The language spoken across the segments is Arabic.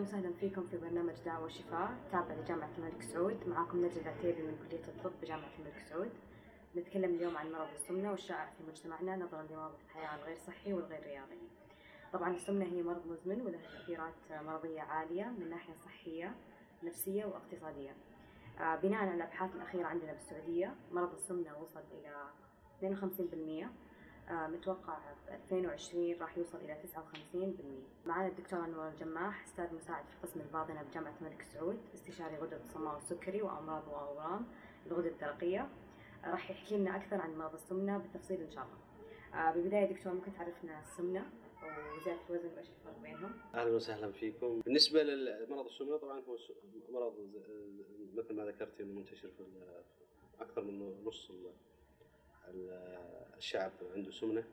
وسهلا فيكم في برنامج دعوة وشفاء. تابع لجامعة الملك سعود. معاكم نجد العتيبي من كلية الطب بجامعة الملك سعود. نتكلم اليوم عن مرض السمنة والشائع في مجتمعنا نظرا لنمط الحياة الغير صحي والغير رياضي. طبعا السمنة هي مرض مزمن وله تأثيرات مرضية عالية من ناحية صحية نفسية واقتصادية. آه، بناء على الأبحاث الأخيرة عندنا بالسعودية مرض السمنة وصل إلى 52% آه، متوقع ب 2020 راح يوصل إلى 59% معنا الدكتور أنور الجماح أستاذ مساعد في قسم الباطنة بجامعة الملك سعود استشاري غدد الصماء والسكري وأمراض وأورام الغدد الدرقية آه، راح يحكي لنا أكثر عن مرض السمنة بالتفصيل إن شاء الله آه، بالبداية دكتور ممكن تعرفنا السمنة وزيادة الوزن وإيش الفرق بينهم؟ أهلا وسهلا فيكم. بالنسبة لمرض السمنة طبعا هو مرض مثل ما ذكرت انه منتشر في أكثر من نص الشعب عنده سمنة.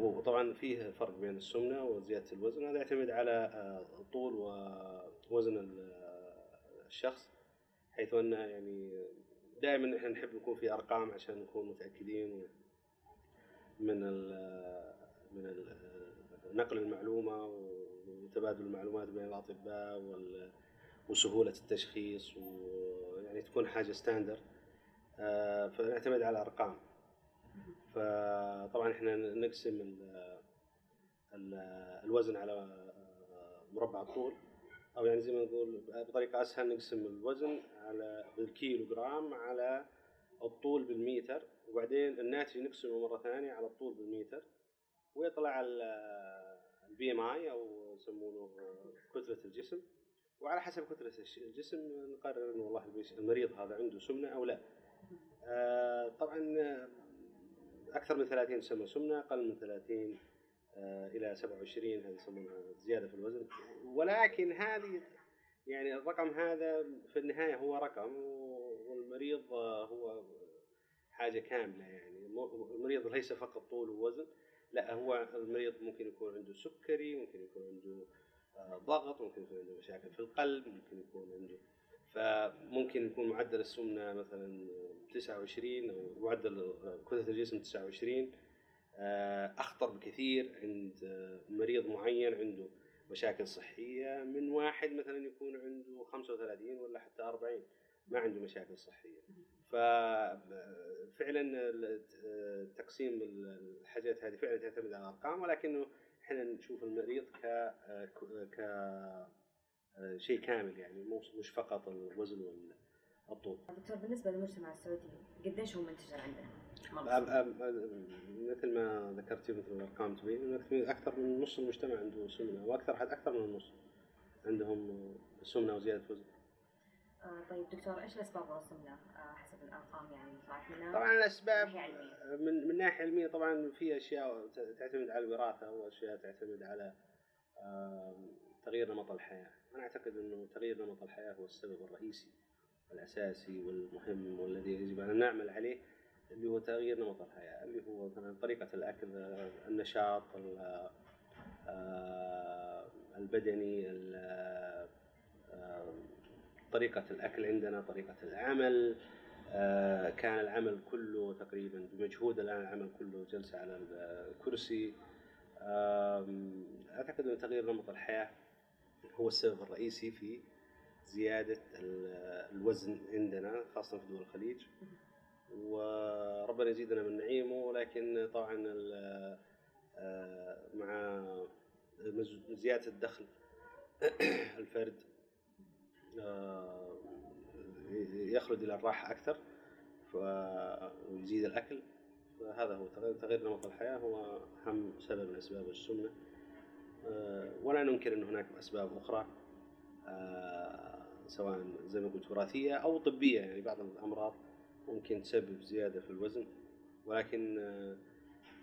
وطبعا فيه فرق بين السمنة وزيادة الوزن هذا يعتمد على آه، طول ووزن ال- الشخص حيث أن يعني دائما إحنا نحب نكون في أرقام عشان نكون متأكدين من ال من نقل المعلومة وتبادل المعلومات بين الأطباء وسهولة التشخيص ويعني تكون حاجة ستاندر فنعتمد على أرقام. فطبعا إحنا نقسم ال- ال- الوزن على آه، مربع الطول أو يعني زي ما نقول بطريقة أسهل نقسم الوزن على بالكيلو جرام على الطول بالمتر وبعدين الناتج نقسمه مرة ثانية على الطول بالمتر ويطلع ال BMI أو يسمونه كتله الجسم. وعلى حسب كتله الجسم نقرر إنه والله المريض هذا عنده سمنة أو لا. آه، طبعا آه، أكثر من 30 تسمى سمنة أقل من 30 آه، إلى 27 هذه يسمونها زيادة في الوزن. ولكن هذه يعني الرقم هذا في النهاية هو رقم والمريض هو حاجة كاملة يعني. المريض ليس فقط طول ووزن لا هو المريض ممكن يكون عنده سكري ممكن يكون عنده ضغط ممكن يكون عنده مشاكل في القلب ممكن يكون عنده فممكن يكون معدل السمنة مثلا 29 أو معدل كتله الجسم 29 آه، أخطر بكثير عند مريض معين عنده مشاكل صحية. من واحد مثلا يكون عنده 35 ولا حتى 40 ما عنده مشاكل صحية. ففعلا تقسيم الحاجات هذه فعلا تعتمد على الأرقام ولكنه إحنا نشوف المريض ك ك شيء كامل يعني مو مش فقط الوزن والطول دكتور بالنسبة للمجتمع السعودي قديش هو منتشر عندنا؟ مثل ما ذكرتي مثل الأرقام تبين أكثر من نص المجتمع عنده سمنة وأكثر حتى أكثر من النص عندهم سمنة وزيادة وزن. آه طيب دكتور إيش الأسباب ورا السمنة آه حسب الأرقام يعني طلعت؟ طبعا الأسباب من. من ناحية علمية طبعا في أشياء تعتمد على الوراثة وأشياء تعتمد على آم، تغيير نمط الحياة، أنا أعتقد إنه تغيير نمط الحياة هو السبب الرئيسي والأساسي والمهم والذي يجب أن نعمل عليه اللي هو تغيير نمط الحياة اللي هو مثلا طريقة الأكل النشاط ال- آه، البدني ال- آه، طريقة الأكل عندنا طريقة العمل آه، كان العمل كله تقريبا بمجهود الآن العمل كله جلسة على الكرسي. آم، أعتقد ان تغيير نمط الحياة هو السبب الرئيسي في زيادة ال- الوزن عندنا خاصة في دول الخليج. وربنا يزيدنا من نعيمه ولكن طبعا آه، مع زيادة الدخل الفرد آه، يخلد إلى الراحة أكثر ويزيد الأكل. فهذا هو تغيير, نمط الحياة هو أهم سبب من أسباب السمنة. ولا ننكر إن هناك أسباب أخرى آه، سواء زي ما قلت وراثية أو طبية يعني بعض الأمراض ممكن تسبب زيادة في الوزن ولكن آه،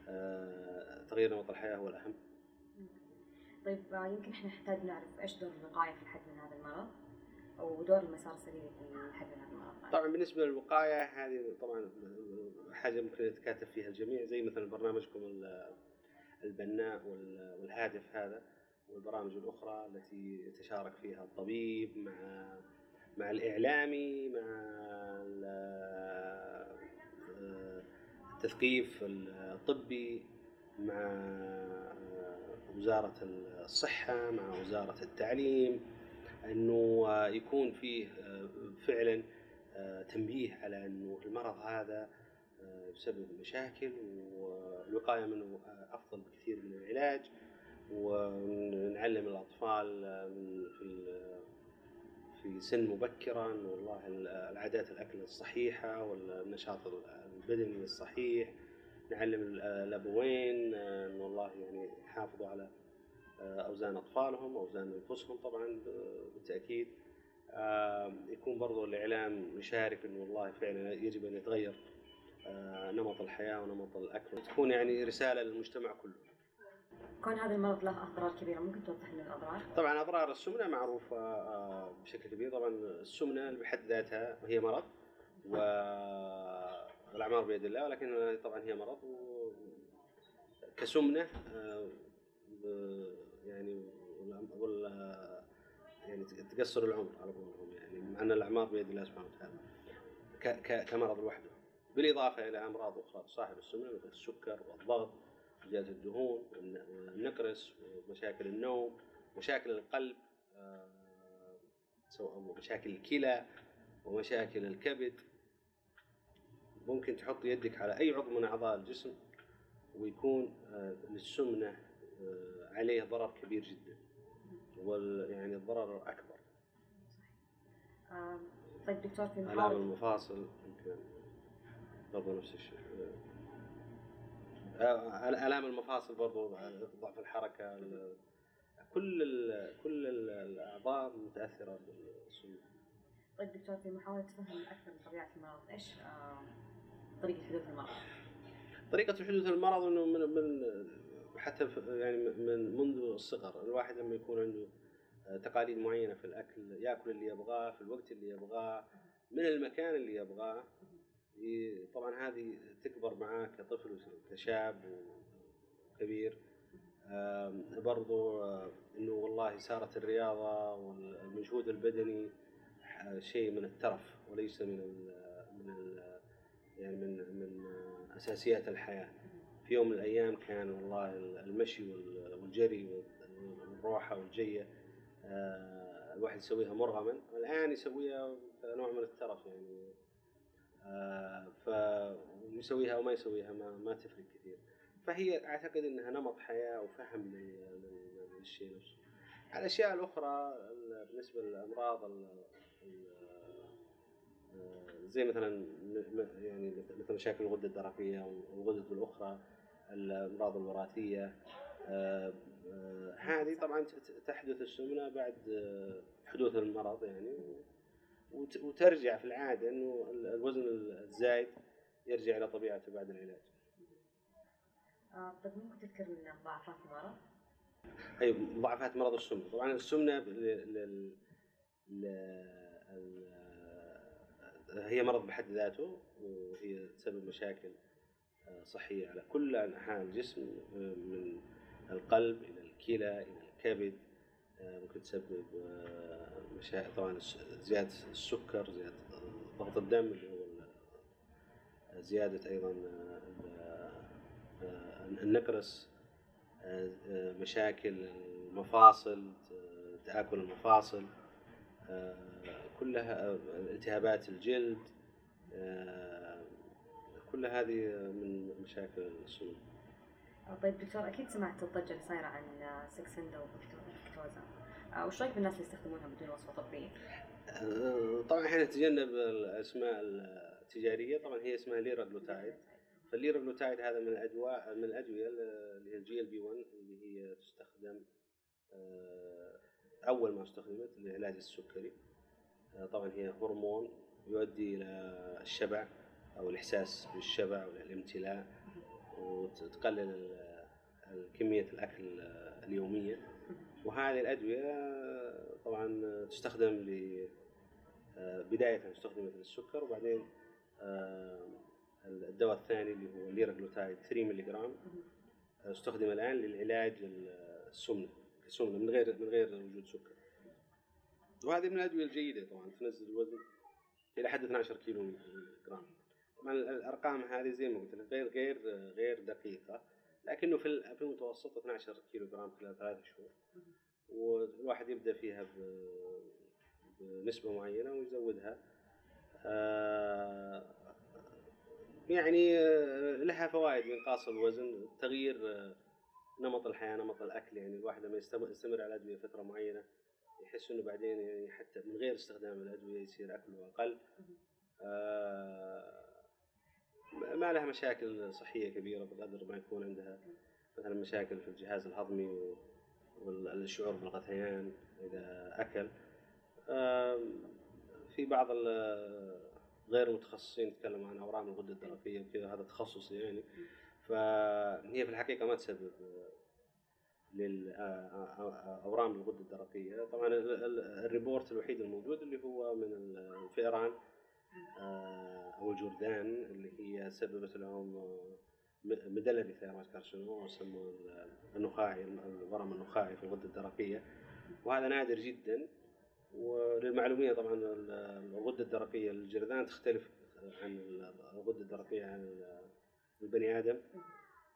آه، تغيير نمط الحياة هو الأهم. طيب آه، يمكن إحنا نحتاج نعرف إيش دور الوقاية في الحد من هذا المرض ودور المسار السليم في الحد من هذا المرض؟ طبعا بالنسبة للوقاية هذه طبعا حاجة ممكن يتكاتف فيها الجميع زي مثلا برنامجكم البناء وال- والهادف هذا والبرامج الأخرى التي يتشارك فيها الطبيب مع مع الإعلامي مع ال- التثقيف الطبي مع وزارة الصحة مع وزارة التعليم أنه يكون فيه فعلا تنبيه على أنه المرض هذا يسبب مشاكل والوقاية منه أفضل بكثير من العلاج ونعلم الأطفال من في في سن مبكرا والله العادات الأكل الصحيحة والنشاط البدني الصحيح نعلم الأبوين أنه والله يعني يحافظوا على أوزان أطفالهم أوزان أنفسهم طبعا بالتأكيد. يكون برضو الإعلام يشارك أنه والله فعلا يجب أن يتغير. نمط الحياة ونمط الأكل تكون يعني رسالة للمجتمع كله. كون هذا المرض له أضرار كبيرة ممكن توضح لنا الأضرار؟ طبعا أضرار السمنة معروفة آه، بشكل كبير. طبعا السمنة بحد ذاتها هي مرض والأعمار بيد الله ولكن طبعا هي مرض. كسمنة آه، يعني وال يعني تقصر العمر على قولهم يعني مع أن الأعمار بيد الله سبحانه وتعالى كمرض لوحده. بالإضافة إلى أمراض أخرى تصاحب السمنة مثل السكر والضغط زيادة الدهون النقرس ومشاكل النوم مشاكل القلب آه، سواء مشاكل الكلى ومشاكل الكبد. ممكن تحط يدك على أي عضو من أعضاء الجسم ويكون آه، للسمنة آه، عليه ضرر كبير جدا وال يعني الضرر أكبر. طيب دكتور في المفاصل يمكن برضه نفس الشيء آه، آلام المفاصل برضو ضعف الحركة كل ال كل الأعضاء متأثرة بالسموم طيب دكتور في محاولة تفهم أكثر من طبيعة المرض، إيش آه، طريقة حدوث المرض؟ طريقة حدوث المرض إنه من من حتى يعني من منذ الصغر، الواحد لما يكون عنده آه، تقاليد معينة في الأكل، يأكل اللي يبغاه في الوقت اللي يبغاه، من المكان اللي يبغاه، طبعا هذه تكبر معاه كطفل وكشاب وكبير. برضو إنه والله صارت الرياضة والمجهود البدني شيء من الترف وليس من ال من ال يعني من من أساسيات الحياة. في يوم من الأيام كان والله المشي والجري والروحه والجية الواحد يسويها مرغما الآن يسويها كنوع من الترف يعني. آه، فيسويها أو ما يسويها ما, ما تفرق كثير. فهي أعتقد إنها نمط حياة وفهم للشيء نفسه. الأشياء الأخرى بالنسبة للأمراض آه، زي مثلا يعني مثل مشاكل الغدة الدرقية والغدد الأخرى الأمراض الوراثية. آه، هذه طبعا تحدث السمنة بعد حدوث المرض يعني. وترجع في العادة إنه الوزن الزايد يرجع إلى طبيعته بعد العلاج. آه طيب ممكن تذكر لنا ضعفات المرض؟ أي ضعفات مرض السمنة، طبعا السمنة لل... ل... هي مرض بحد ذاته وهي تسبب مشاكل آه، صحية على كل أنحاء الجسم آه، من القلب إلى الكلى إلى الكبد ممكن تسبب مشاكل طبعا زيادة السكر زيادة ضغط الدم اللي هو زيادة أيضا النقرس مشاكل المفاصل تآكل المفاصل كلها التهابات الجلد كل هذه من مشاكل السمنة. طيب دكتور أكيد سمعت الضجة اللي صايرة عن سكسندا وفيكتوزا آه، وش رأيك بالناس اللي يستخدمونها بدون وصفه طبيه؟ آه، طبعا إحنا نتجنب الأسماء التجارية. طبعا هي اسمها liraglutide فال liraglutide هذا من الادواء من الأدوية اللي هي ال GLP 1 اللي هي تستخدم آه، أول ما استخدمت لعلاج السكري. طبعا هي هرمون يؤدي إلى الشبع أو الإحساس بالشبع والامتلاء وتقلل كمية الأكل اليومية. وهذه الأدوية طبعا تستخدم ل بداية استخدمت للسكر وبعدين آه، الدواء الثاني اللي هو الليراجلوتايد 3 ملي جرام استخدم الآن للعلاج السمنه السمنه من غير من غير وجود سكر. وهذه من الأدوية الجيدة طبعا تنزل الوزن إلى حد 12 كيلو جرام طبعا الأرقام هذه زي ما قلت لك غير غير غير دقيقة. لكنه في ال- في المتوسط 12 كيلو جرام خلال ثلاث شهور. والواحد يبدأ فيها بنسبة معينة ويزودها. آه، يعني آه، لها فوائد لانقاص الوزن تغيير آه، نمط الحياة نمط الأكل. يعني الواحد لما يستم- يستمر على الادويه فترة معينة يحس إنه بعدين يعني حتى من غير استخدام الأدوية يصير أكله أقل. ما لها مشاكل صحية كبيرة بقدر ما يكون عندها مثلا مشاكل في الجهاز الهضمي والشعور بالغثيان إذا أكل. في بعض غير المتخصصين يتكلموا عن أورام الغده الدرقية وكذا هذا تخصصي يعني. فهي في الحقيقة ما تسبب للاورام الغده الدرقية. طبعا ال- ال- ال report الوحيد الموجود اللي هو من الفئران أو الجردان اللي هي سببت لهم آه، م- medullary thyroid carcinoma وسموه ال- النخاعي الورم النخاعي في الغدة الدرقية. وهذا نادر جدا. وللمعلومية طبعا ال- الغدة الدرقية للجرذان تختلف عن الغدة الدرقية عن البني آدم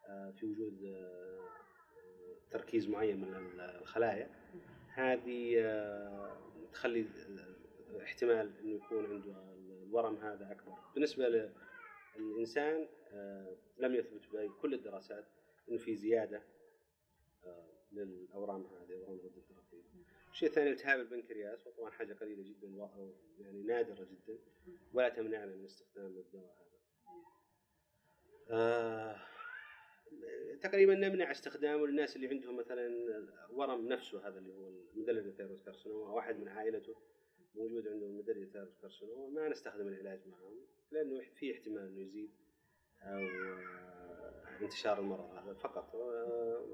آه، في وجود آه، تركيز معين من الخلايا. هذه آه، تخلي احتمال إنه يكون عنده الورم هذا أكبر بالنسبة للإنسان آه، لم يثبت في كل الدراسات انه في زيادة آه، للأورام هذه أورام الغدة الدرقية. الشيء الثاني التهاب البنكرياس وطبعا حاجة قليلة جدا يعني نادرة جدا ولا تمنعنا من استخدام الدواء هذا. آه، تقريبا نمنع استخدامه للناس اللي عندهم مثلا ورم نفسه هذا اللي هو ال medullary thyroid carcinoma واحد من عائلته موجود عنده medullary thyroid carcinoma ما نستخدم العلاج معهم لأنه في احتمال إنه يزيد أو آه، انتشار المرض هذا فقط. آه،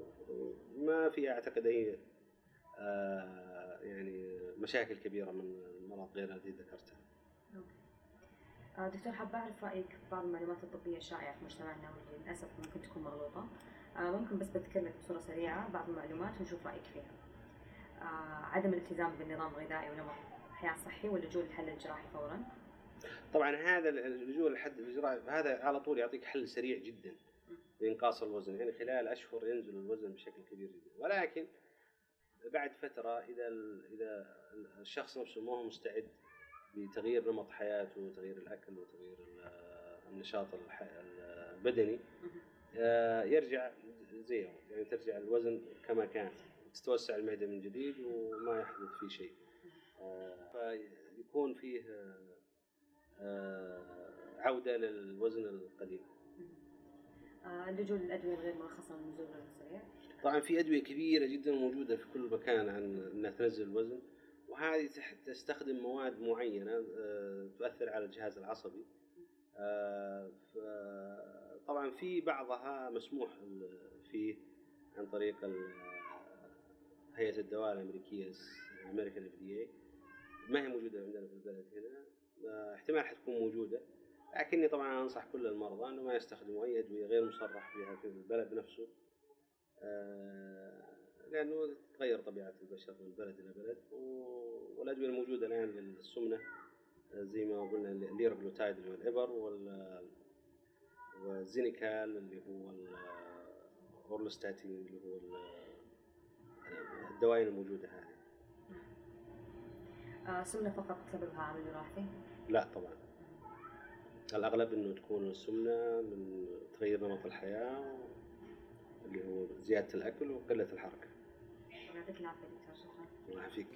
ما في أعتقد أي آه، يعني مشاكل كبيرة من المرض غير الذي ذكرتها. دكتور حابة أعرف رأيك بعض المعلومات الطبية الشائعة في مجتمعنا واللي للأسف ممكن تكون مغلوطة. ممكن بس بذكر لك بصورة سريعة بعض المعلومات ونشوف رأيك فيها. عدم الالتزام بالنظام الغذائي ونمط حياة صحي واللجوء للحل الجراحي فورا؟ طبعا هذا اللجوء لحد الاجراء هذا على طول يعطيك حل سريع جدا لإنقاص الوزن يعني خلال أشهر ينزل الوزن بشكل كبير جدا. ولكن بعد فترة إذا إذا الشخص نفسه ما هو مستعد لتغيير نمط حياته وتغيير الأكل وتغيير ال- النشاط البدني آه، يرجع زي. يعني ترجع الوزن كما كان تتوسع المعدة من جديد وما يحدث فيه شيء. فيكون فيه آه، آه، عودة للوزن القديم. آه، اللجوء للأدوية الغير مرخصة للنزول السريع طبعا في أدوية كبيرة جدا موجودة في كل مكان عن إنها تنزل الوزن وهذه تستخدم مواد معينة آه، تؤثر على الجهاز العصبي. آه، طبعا في بعضها مسموح فيه عن طريق هيئة الدواء الأمريكية الامريكان اف دي ما هي موجودة عندنا في البلد هنا. آه، احتمال حتكون موجودة. لكني طبعا أنصح كل المرضى إنه ما يستخدموا أي أدوية غير مصرح بها في البلد نفسه. آه، لأنه تتغير طبيعة البشر من بلد إلى بلد. والأدوية الموجودة الآن للسمنة آه، زي ما قلنا ال liraglutide اللي هو الإبر وال وال Xenical اللي هو ال orlistat اللي هو ال- الدواء الموجودة هذه. آه، سمنة فقط سببها عامل وراثي لا طبعا. الأغلب إنه تكون السمنة من تغيير نمط الحياة اللي هو زيادة الأكل وقلة الحركة. يعطيك العافية دكتور شكرا. الله يعافيك.